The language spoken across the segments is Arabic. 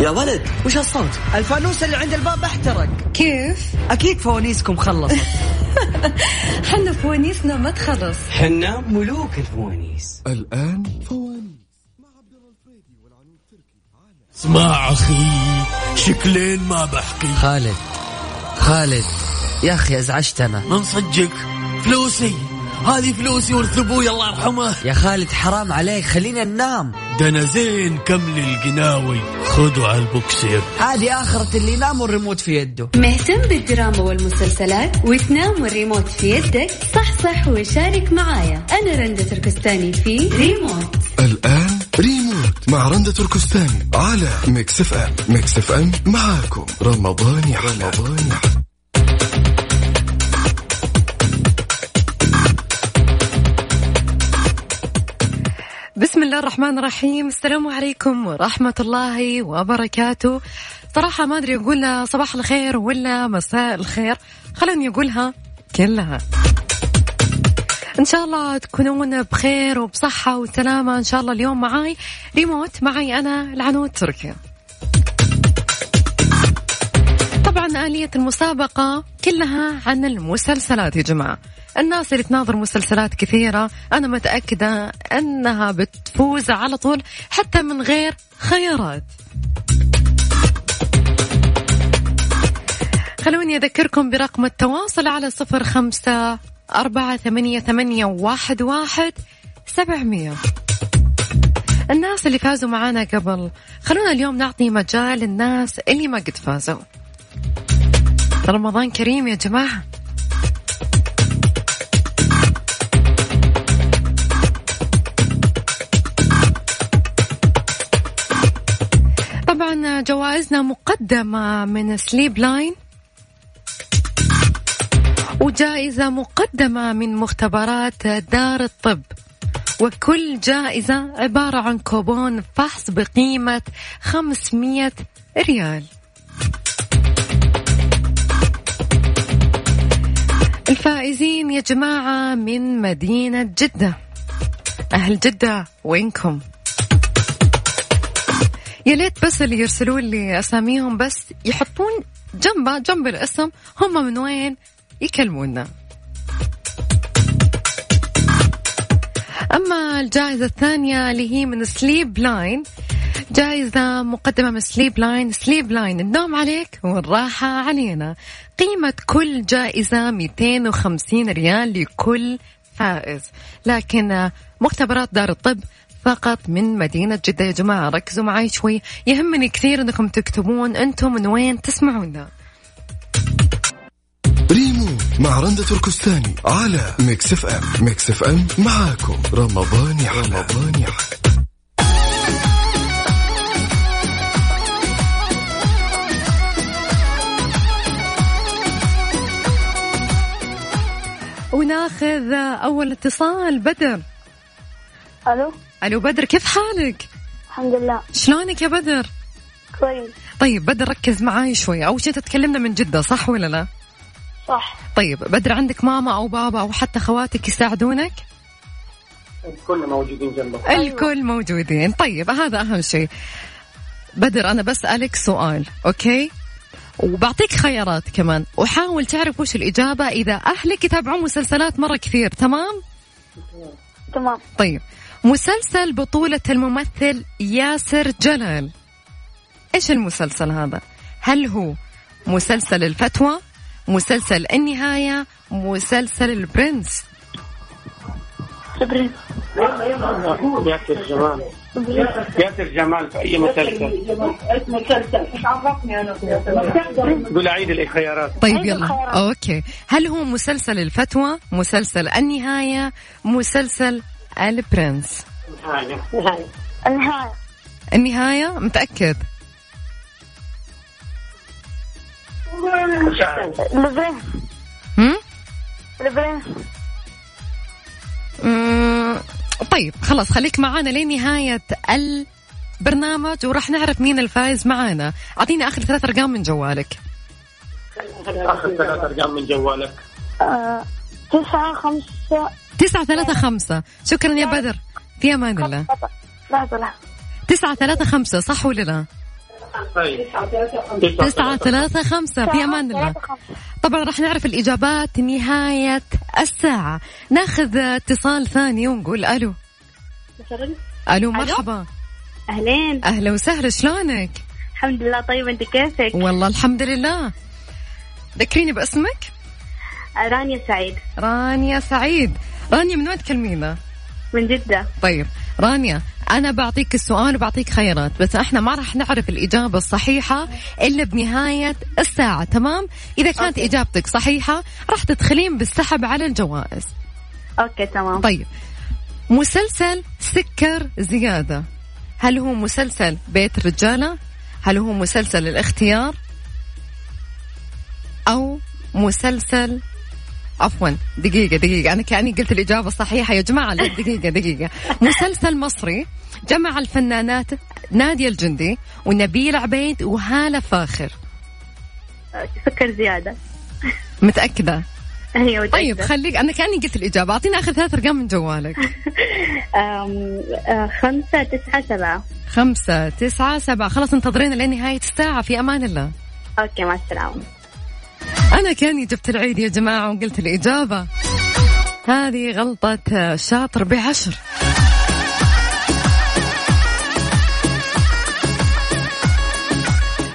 يا ولد وش هالصوت؟ الفانوس اللي عند الباب احترق. كيف؟ أكيد فوانيسكم خلصت. حنا فوانيسنا ما تخلص. حنا ملوك الفوانيس. الآن فوانيس اسمع أخي شكلين ما بحكي. خالد خالد يا أخي أزعجتنا. من صدقك فلوسي. هذه فلوسي ورث أبوي الله يرحمه. يا خالد حرام عليك خلينا ننام. ده أنا زين كمال القناوي خذوا على البوكسير. هذه آخرة اللي ينام والريموت في يده. مهتم بالدراما والمسلسلات وتنام والريموت في يدك؟ صح صح وشارك معايا. أنا رندة تركستاني في ريموت. الآن ريموت مع رندة تركستاني على ميكس إف إم. ميكس إف إم معاكم. رمضان يا رمضان يا الله الرحمن الرحيم. السلام عليكم ورحمة الله وبركاته. صراحة ما أدري أقولها صباح الخير ولا مساء الخير. خلوني أقولها كلها. إن شاء الله تكونون بخير وبصحة وسلامة. إن شاء الله اليوم معاي ريموت معي أنا العنود تركيا. طبعا آلية المسابقة كلها عن المسلسلات يا جماعة. الناس اللي تناظر مسلسلات كثيرة. أنا متأكدة أنها بتفوز على طول حتى من غير خيارات. خلوني أذكركم برقم التواصل على صفر خمسة أربعة ثمانية, ثمانية واحد, واحد سبعمية. الناس اللي فازوا معانا قبل خلونا اليوم نعطي مجال للناس اللي ما قد فازوا. رمضان كريم يا جماعة. طبعا جوائزنا مقدمة من سليب لاين وجائزة مقدمة من مختبرات دار الطب. وكل جائزة عبارة عن كوبون فحص بقيمة 500 ريال. الفائزين يا جماعة من مدينة جدة. أهل جدة وينكم؟ يا ليت بس اللي يرسلوا لي أساميهم بس يحطون جنبه جنب الاسم هم من وين؟ يكلمونا. أما الجائزة الثانية اللي هي من Sleep Line جائزة مقدمة من Sleep Line Sleep Line النوم عليك والراحة علينا. قيمة كل جائزة 250 ريال لكل فائز. لكن مختبرات دار الطب فقط من مدينة جدة. يا جماعة ركزوا معي شوي. يهمني كثير إنكم تكتبون أنتم من وين تسمعونا. ريموت مع رندة تركستاني على Mix FM. Mix FM معاكم. رمضان يا رمضان يا وناخذ أول اتصال. بدر. ألو؟ ألو بدر كيف حالك؟ الحمد لله. شلونك يا بدر؟ كويس. طيب بدر ركز معاي شوي. أول شيء تتكلمنا من جدة صح ولا لا؟ صح. طيب بدر عندك ماما أو بابا أو حتى خواتك يساعدونك؟ الكل موجودين جنبك. الكل موجودين. طيب هذا أهم شيء بدر أنا بسألك سؤال أوكي؟ وبعطيك خيارات كمان. وحاول تعرف وش الإجابة إذا أهلك يتابعون مسلسلات مرة كثير تمام؟ تمام. طيب. مسلسل بطولة الممثل ياسر جلال إيش المسلسل هذا؟ هل هو مسلسل الفتوى؟ مسلسل النهاية؟ مسلسل البرنس؟ ياسر جمال ياسر جمال في أي مسلسل قول عيد الخيارات طيب يلا. أوكي هل هو مسلسل الفتوى؟ مسلسل النهاية؟ مسلسل البرنس؟ النهاية النهاية؟ متأكد؟ لبرين هم؟ لبرين مم، طيب خلاص خليك معانا لنهاية البرنامج وراح نعرف مين الفايز معانا. أعطيني آخر ثلاث أرقام من جوالك. آخر ثلاث أرقام من جوالك. آه، تسعة خمسة تسعة ثلاثة خمسة. شكرا يا بدر. في أمان الله. لحظة لحظة تسعة ثلاثة خمسة. صح ولا لا. تسعة ثلاثة خمسة. في أمان الله. طبعا راح نعرف الإجابات نهاية الساعة. ناخذ اتصال ثاني ونقول ألو ألو؟ مرحبا. أهلين. أهلا وسهلا. شلونك؟ الحمد لله طيب. أنت كيفك؟ والله الحمد لله. ذكريني باسمك. رانيا سعيد. رانيا سعيد. رانيا من وين تكلمينا من جدة. طيب رانيا أنا بعطيك السؤال وبعطيك خيارات بس إحنا ما راح نعرف الإجابة الصحيحة إلا بنهاية الساعة تمام؟ إذا كانت okay. إجابتك صحيحة راح تدخلين بالسحب على الجوائز. okay تمام. طيب مسلسل سكر زيادة هل هو مسلسل بيت الرجالة؟ هل هو مسلسل الاختيار؟ أو مسلسل عفوا دقيقة دقيقة. أنا كأني قلت الإجابة الصحيحة يا جماعة. لا دقيقة دقيقة. مسلسل مصري جمع الفنانات نادية الجندي ونبيل عبيد وهالة فاخر. سكر زيادة. متأكدة؟ أيوة طيب خليك. أنا كأني قلت الإجابة. أعطينا آخر ثلاث أرقام من جوالك. أم، آه، خمسة تسعة سبعة. خمسة تسعة سبعة. خلاص انتظرينا لين نهاية الساعة. في أمان الله. أوكي مع السلامة. أنا كاني جبت العيد يا جماعة وقلت الإجابة. هذه غلطة شاطر بعشر.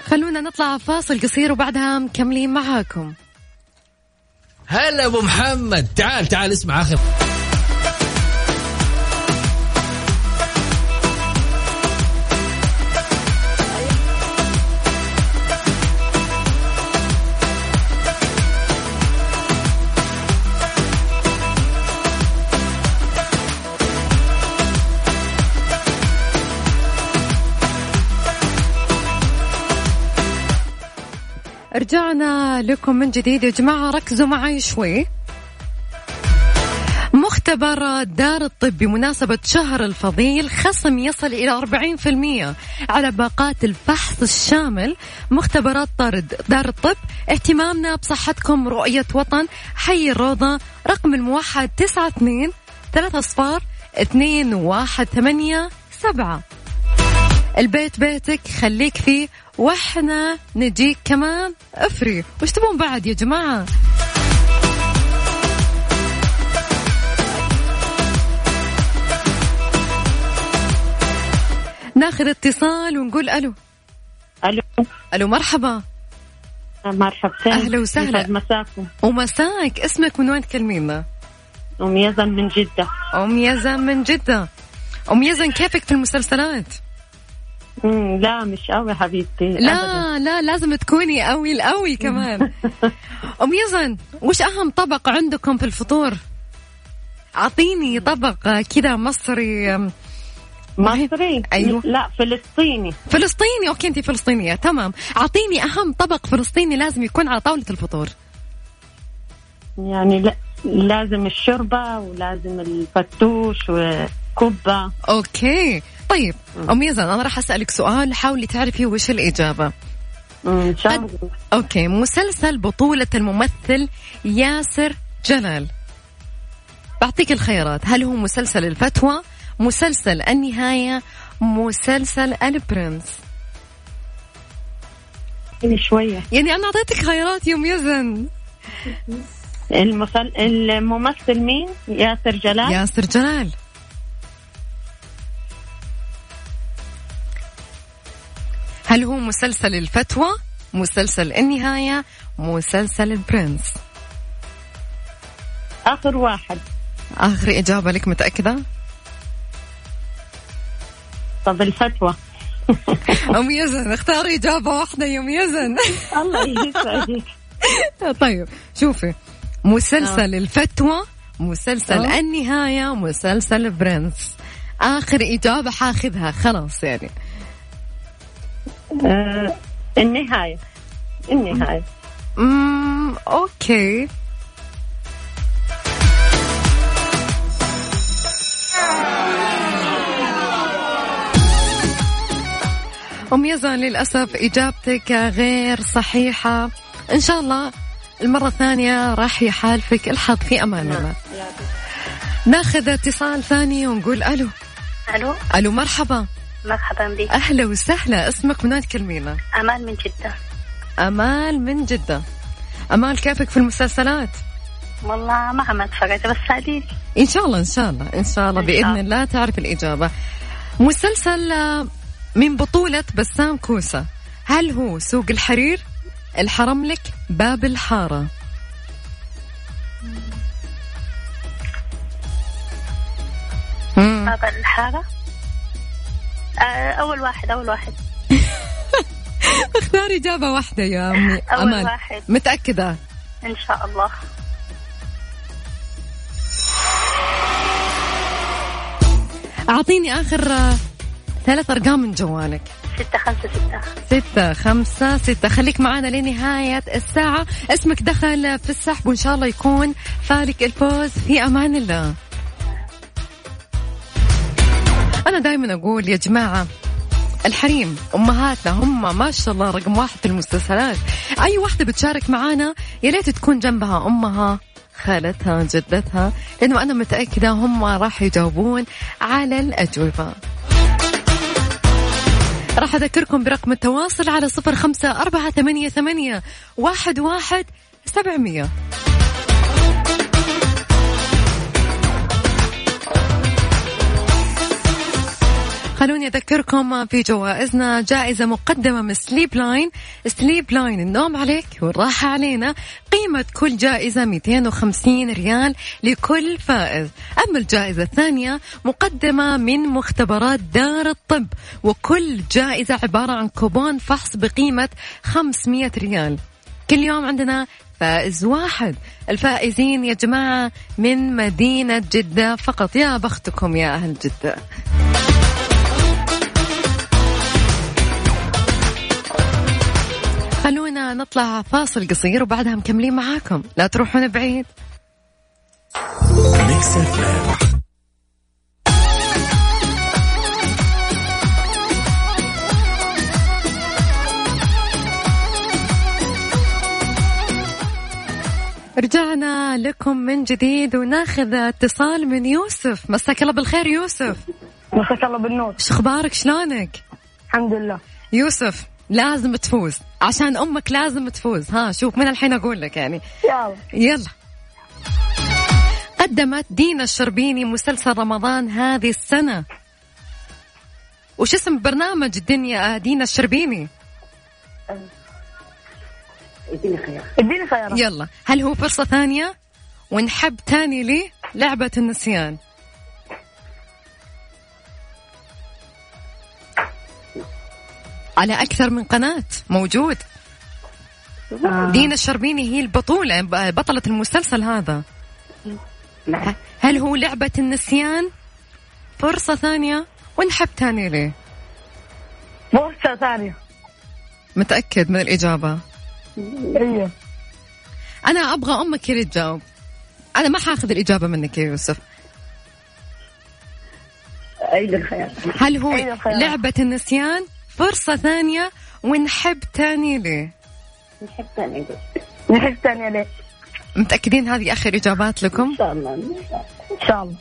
خلونا نطلع فاصل قصير وبعدها مكملين معاكم. هلا أبو محمد. تعال تعال اسمع آخر. رجعنا لكم من جديد. يا جماعة ركزوا معي شوي. مختبر دار الطب بمناسبة شهر الفضيل خصم يصل إلى 40% على باقات الفحص الشامل. مختبرات طرد دار الطب اهتمامنا بصحتكم رؤية وطن. حي الروضة رقم الموحد 92 3 أصفار 2 1 8 7 البيت بيتك خليك فيه وإحنا نجيك كمان أفري. وش تبون بعد يا جماعة؟ ناخذ اتصال ونقول ألو. ألو. ألو مرحبا. مرحبتين أهلا وسهلا. مساكم. ومساك. اسمك من وين تكلمينا؟ أم يزن من جدة. أم يزن من جدة. أم يزن كيفك في المسلسلات؟ لا مش قوي حبيبتي أبداً. لا لا لازم تكوني قوي القوي كمان. أم يزن وش أهم طبق عندكم في الفطور؟ أعطيني طبق كذا مصري مصري؟ أيوة. لا فلسطيني. فلسطيني؟ أوكي انت فلسطينية تمام. أعطيني أهم طبق فلسطيني لازم يكون على طاولة الفطور. يعني لا لازم الشوربة ولازم الفتوش وكبة okay. طيب ام يزن أنا راح أسألك سؤال حاولي تعرفي وش الإجابة. إن شاء قد- الله. okay مسلسل بطولة الممثل ياسر جلال. بعطيك الخيارات هل هو مسلسل الفتوة مسلسل النهاية مسلسل البرنس؟ يعني شوية. يعني أنا أعطيتك خيارات يوم يزن المسل... الممثل مين؟ ياسر جلال؟ ياسر جلال. هل هو مسلسل الفتوى مسلسل النهاية مسلسل البرنس؟ آخر واحد. آخر إجابة لك متأكدة؟ طب الفتوى. أم يزن اختاري إجابة واحدة يا أم يزن. الله يسعدك. طيب شوفي. مسلسل الفتوى مسلسل آه. النهاية مسلسل برنس آخر إجابة حاخذها خلاص يعني. آه النهاية. النهاية. امم أوكي. أم يزن للأسف إجابتك غير صحيحة. إن شاء الله المرة الثانية راح يحالفك الحظ في أمان الله ناخذ اتصال ثاني ونقول ألو. ألو. ألو مرحبا. مرحبا بك. أهلا وسهلا. اسمك من وين تكلمينا؟ أمال من جدة. أمال من جدة. أمال كيفك في المسلسلات؟ والله ما عم أتفرج بس سعديك إن شاء الله إن شاء الله إن شاء الله إن شاء بإذن الله. تعرف الإجابة. مسلسل آه، من بطولة بسام كوسة. هل هو سوق الحرير الحرملك باب الحارة. باب الحارة؟ أول واحد أول واحد. اختار إجابة واحدة يا أمي. أول أمال واحد. متأكدة؟ إن شاء الله. أعطيني آخر آه، ثلاث أرقام من جوالك. ستة خمسة ستة. ستة خمسة ستة. خليك معنا لنهاية الساعة. اسمك دخل في السحب وإن شاء الله يكون فالك الفوز. في أمان الله. أنا دائما أقول يا جماعة الحريم أمهاتنا هم ما شاء الله رقم واحد في المسلسلات. أي واحدة بتشارك معانا يا ليت تكون جنبها أمها خالتها جدتها لأنه أنا متأكدة هم راح يجاوبون على الأجوبة. راح أذكركم برقم التواصل على صفر خمسة أربعة ثمانية ثمانية واحد واحد سبعمية. خلوني أذكركم في جوائزنا جائزة مقدمة من سليب لاين Sleep Line النوم عليك والراحة علينا. قيمة كل جائزة 250 ريال لكل فائز. أما الجائزة الثانية مقدمة من مختبرات دار الطب وكل جائزة عبارة عن كوبون فحص بقيمة 500 ريال. كل يوم عندنا فائز واحد. الفائزين يا جماعة من مدينة جدة فقط. يا بختكم يا أهل جدة. خلونا نطلع فاصل قصير وبعدها مكملين معاكم. لا تروحون بعيد. Mix FM رجعنا لكم من جديد وناخذ اتصال من يوسف. مساك الله بالخير يوسف. مساك الله بالنور. إيش أخبارك شلونك؟ الحمد لله. يوسف لازم تفوز. عشان أمك لازم تفوز. ها شوف من الحين أقول لك يعني. يلا. يلا. قدمت دينا الشربيني مسلسل رمضان هذه السنة. وش اسم برنامج الدنيا دينا الشربيني؟ اديني خيارات يلا. هل هو فرصة ثانية؟ ونحب تاني لي لعبة النسيان. على أكثر من قناة. موجود. دينا الشربيني هي البطولة بطلة المسلسل هذا. هل هو لعبة النسيان؟ فرصة ثانية ونحب تاني ليه. فرصة ثانية. متأكد من الإجابة. أيوه أنا أبغى أمك هي اللي تجاوب أنا ما حاخذ الإجابة منك يا يوسف. عيد الخيار؟ هل هو. لعبة النسيان؟ فرصة ثانية ونحب تاني ليه. نحب ثانية نحب ثانية ليه؟ متأكدين هذه آخر إجابات لكم؟ إن شاء الله. إن شاء الله.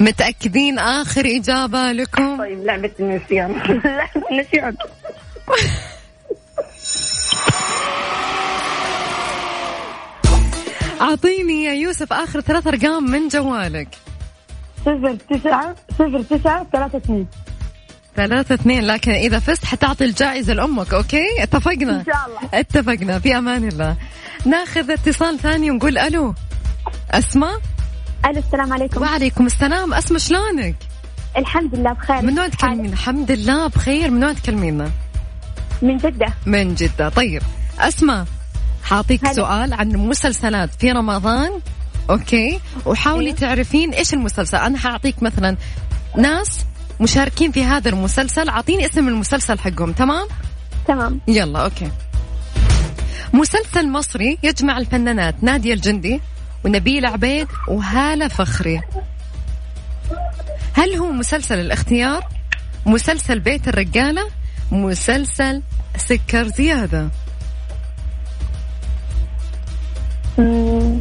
متأكدين آخر إجابة لكم؟ طيب لعبة النسيان. لعبة النسيان. أعطيني يا يوسف آخر ثلاث أرقام من جوالك. صفر تسعة صفر تسعة ثلاثة اثنين. ثلاثة اثنين لكن إذا فزت حتعطي الجائزة لأمك أوكي؟ اتفقنا؟ إن شاء الله. اتفقنا. في أمان الله. ناخذ اتصال ثاني ونقول ألو. أسماء؟ ألو السلام عليكم. وعليكم السلام. أسماء شلونك؟ الحمد لله بخير. من وين تكلمين؟ الحمد لله بخير. من وين تكلمينا من جدة. من جدة. طيب. أسماء حاعطيك هلا. سؤال عن مسلسلات في رمضان okay؟ وحاولي أيوه. تعرفين إيش المسلسل. أنا حأعطيك مثلا ناس مشاركين في هذا المسلسل. أعطيني اسم المسلسل حقهم. تمام؟ تمام. يلا okay. مسلسل مصري يجمع الفنانات نادية الجندي ونبيلة عبيد وهالة فاخر. هل هو مسلسل الاختيار؟ مسلسل بيت الرجالة؟ مسلسل سكر زيادة؟ مم،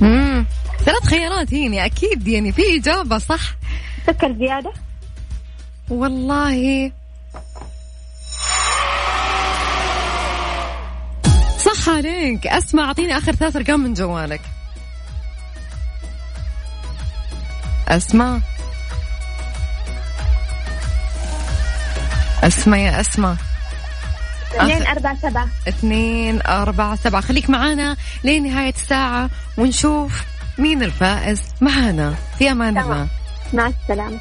مم. ثلاث خيارات يعني أكيد يعني في إجابة صح. سكر زيادة. والله. صح عليك. أسمع أعطيني آخر ثلاث أرقام من جوالك. أسمع. أسمع يا أسمع. اثنين أربعة سبعة. اثنين أربعة سبعة. خليك معانا لنهاية الساعة ونشوف مين الفائز؟ معانا. في أمان الله. مع السلامة.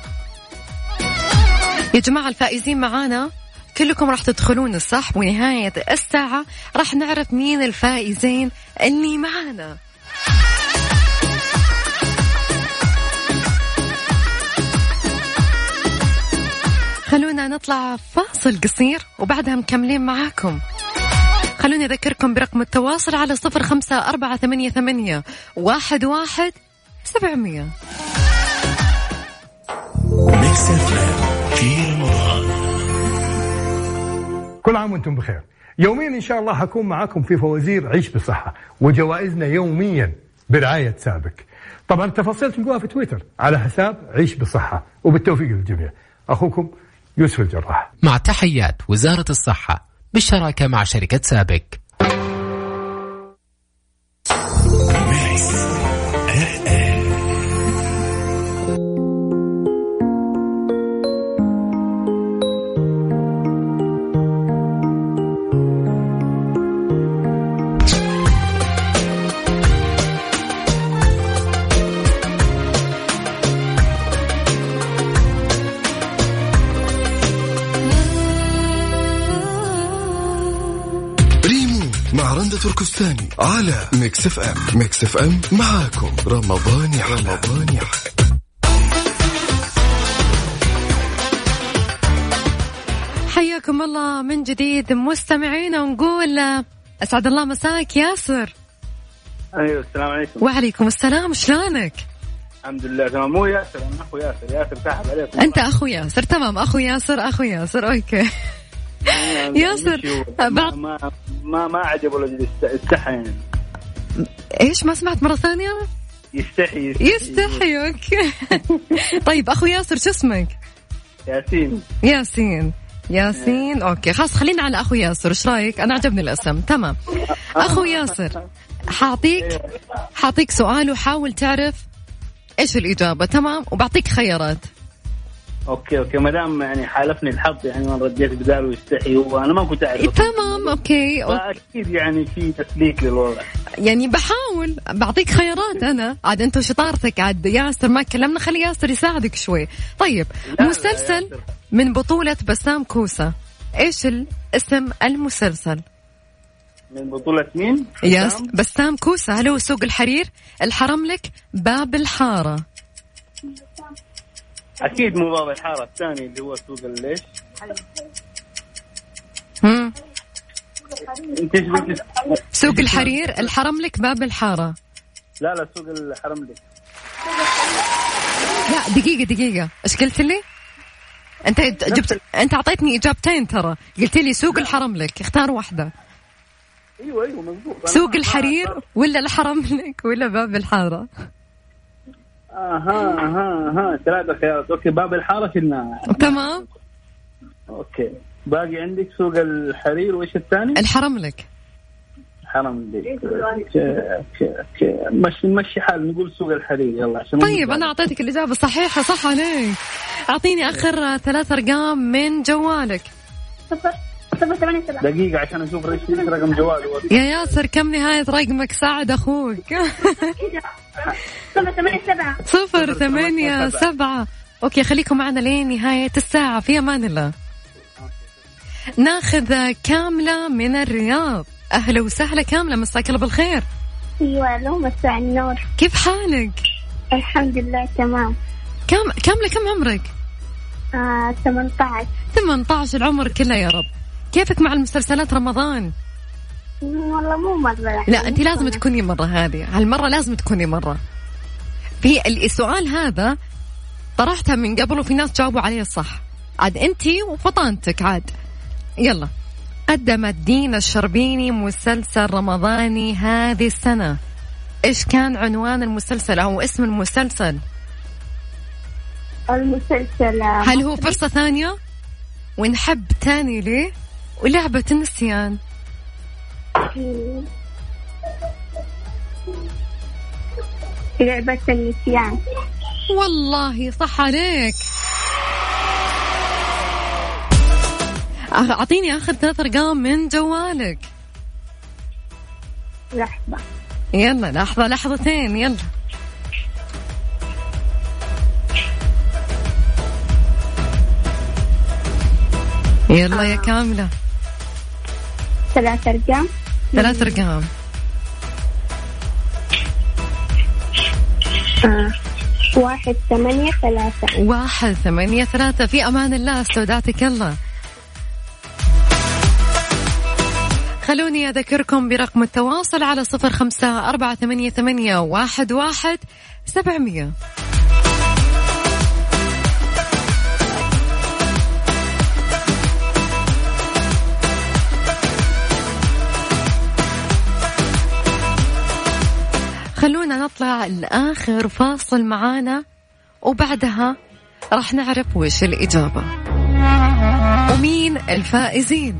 يا جماعة الفائزين معانا. كلكم راح تدخلون الصح ونهاية الساعة. راح نعرف مين الفائزين اللي معانا. خلونا نطلع فاصل قصير وبعدها مكملين معاكم. خلوني أذكركم برقم التواصل على صفر خمسة أربعة ثمانية ثمانية واحد واحد سبعمية. كل عام وأنتم بخير. يوميا إن شاء الله حكون معاكم في فوازير عيش بصحة وجوائزنا يوميا برعاية سابك طبعا التفاصيل تلقوها في تويتر على حساب عيش بصحة. وبالتوفيق للجميع. أخوكم يوسف الجراح. مع تحيات وزارة الصحة بالشراكة مع شركة سابك. تركستاني على Mix FM. Mix FM معاكم رمضان يحلى. رمضان يحلى. حياكم الله من جديد مستمعينا ونقول أسعد الله مساك ياسر. أيوه السلام عليكم. وعليكم السلام شلونك؟ الحمد لله تمام. مو ياسر أنا أخو ياسر. ياسر سحب عليكم. أنت أخو ياسر تمام. أخو ياسر أخو ياسر okay. ياسر ما بعد ما ما, ما عجبه الرجل يستحي. يعني إيش ما سمعت مرة ثانية؟ يستحي. يستحي okay. طيب أخو ياسر شو اسمك؟ ياسين. ياسين. ياسين okay. خلاص خلينا على أخو ياسر. إيش رأيك؟ أنا عجبني الاسم. تمام. أخو ياسر حاعطيك حاعطيك سؤال وحاول تعرف إيش الإجابة. تمام؟ وبعطيك خيارات. okay okay. ما دام يعني حالفني الحظ يعني ما رديت بداله يستحي وأنا ما كنت أعرف. تمام okay فأكيد يعني في تسليك للوضع. يعني بحاول بعطيك خيارات أنا. عاد أنت وشطارتك عاد ياسر ما كلمنا خلي ياسر يساعدك شوي. طيب مسلسل من بطولة بسام كوسة. إيش الاسم المسلسل؟ من بطولة مين؟ ياس بسام؟ كوسة. هل هو سوق الحرير. الحرملك باب الحارة. أكيد مو باب الحارة الثاني اللي هو سوق الليش. سوق الحرير الحرملك باب الحارة. لا لا سوق الحرم لي. لا دقيقة دقيقة. إيش قلت لي؟ أنت جبت أنت أعطيتني إجابتين ترى. قلت لي سوق الحرملك اختار واحدة. أيوه أيوه مضبوط سوق الحرير ولا الحرملك ولا باب الحارة؟ أها أها أها. ثلاثة خيارات okay باب الحارة شلناها تمام. okay. باقي عندك سوق الحرير وإيش الثاني؟ الحرملك حرملك okay okay okay. مشي نمشي حال نقول سوق الحرير. يلا عشان طيب أنا أعطيتك الإجابة الصحيحة صح عليك. أعطيني آخر ثلاث أرقام من جوالك. صفر صفر ثمانية سبعة. دقيقة عشان أشوف إيش رقم جواله يا ياسر كم نهاية رقمك؟ ساعد صفر ثمانية سبعة. صفر ثمانية سبعة. أوكي خليكم معنا لين نهاية الساعة. في أمان الله. ناخذ كاملة من الرياض. أهلا وسهلا كاملة مساك الله بالخير. أيوه لو مساء النور. كيف حالك؟ الحمد لله تمام. كام كاملة كم عمرك؟ آه 18 18 العمر كله يا رب. كيفك مع المسلسلات رمضان؟ والله مو مرة. يعني. لا انت لازم تكوني مرة هذه هالمرة لازم تكوني مرة. في السؤال هذا طرحتها من قبل وفي ناس جاوبوا عليه صح. عاد انت وفطانتك عاد. يلا. قدمت دينا الشربيني مسلسل رمضاني هذه السنة. إيش كان عنوان المسلسل أو اسم المسلسل؟ المسلسل هل هو فرصة ثانية؟ ونحب تاني ليه؟ ولعبة النسيان لعبة النسيان والله صح عليك. أعطيني آخر ثلاث أرقام من جوالك. لحظة. يلا لحظة لحظتين يلا. يلا يا كاملة. ثلاث أرقام. ثلاث أرقام. آه. واحد ثمانية ثلاثة. واحد ثمانية ثلاثة. في أمان الله استودعتك الله. خلوني أذكركم برقم التواصل على صفر خمسة أربعة ثمانية, ثمانية واحد, واحد سبعمية. خلونا نطلع لآخر فاصل معانا وبعدها راح نعرف وش الإجابة. ومين الفائزين؟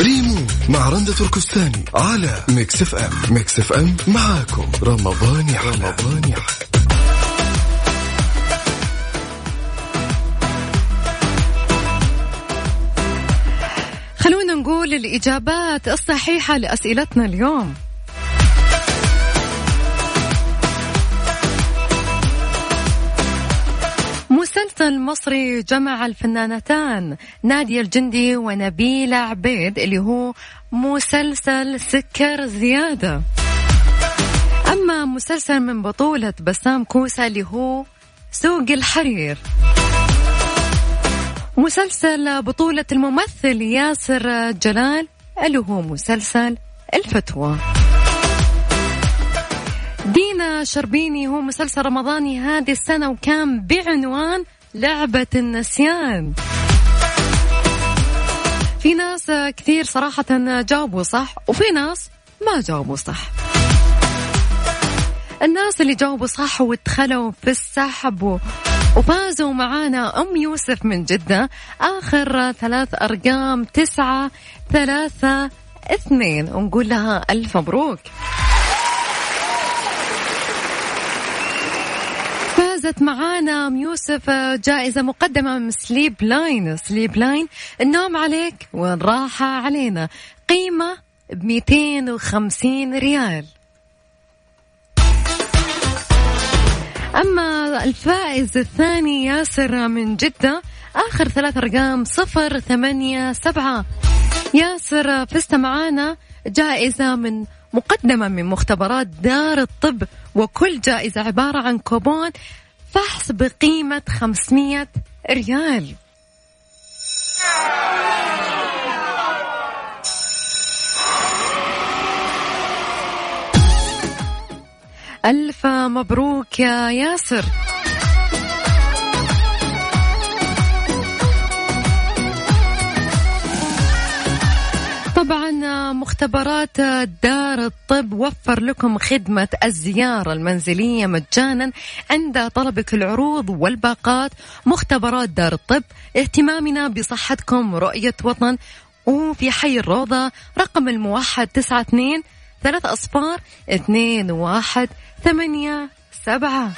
ريمو مع رندة تركستاني على Mix FM. Mix FM معاكم. رمضان يحلى. رمضان يحلى. خلونا نقول الإجابات الصحيحة لأسئلتنا اليوم. مسلسل مصري جمع الفنانتان نادية الجندي ونبيلة عبيد اللي هو مسلسل سكر زيادة. أما مسلسل من بطولة بسام كوسة اللي هو سوق الحرير. مسلسل بطولة الممثل ياسر جلال اللي هو مسلسل الفتوى. دينا شربيني هو مسلسل رمضاني هذه السنة وكان بعنوان لعبة النسيان. في ناس كثير صراحة جاوبوا صح وفي ناس ما جاوبوا صح. الناس اللي جاوبوا صح ودخلوا في السحب وفازوا معانا أم يوسف من جدة. آخر ثلاث أرقام تسعة ثلاثة اثنين. ونقول لها ألف مبروك. فازت معانا أم يوسف جائزة مقدمة من Sleep Line Sleep Line النوم عليك والراحة علينا. قيمة ب 250 ريال. أما الفائز الثاني ياسر من جدة آخر ثلاث أرقام صفر ثمانية سبعة. ياسر فزت معانا جائزة من مقدمة من مختبرات دار الطب وكل جائزة عبارة عن كوبون فحص بقيمة 500 ريال. ألف مبروك يا ياسر. طبعا مختبرات دار الطب وفر لكم خدمة الزيارة المنزلية مجانا عند طلبك العروض والباقات. مختبرات دار الطب اهتمامنا بصحتكم رؤية وطن. وفي حي الروضة رقم الموحد تسعة اثنين ثلاث أصفار اثنين واحد ثمانية سبعة.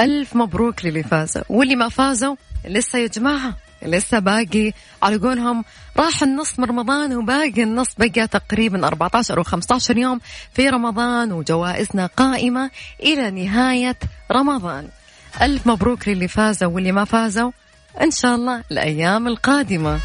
ألف مبروك للي فازوا. واللي ما فازوا لسه يا جماعة. لسه باقي على قولهم راح النص من رمضان وباقي النص بقى تقريبا 14 أو 15 يوم في رمضان وجوائزنا قائمة إلى نهاية رمضان. ألف مبروك للي فازوا واللي ما فازوا. إن شاء الله الأيام القادمة.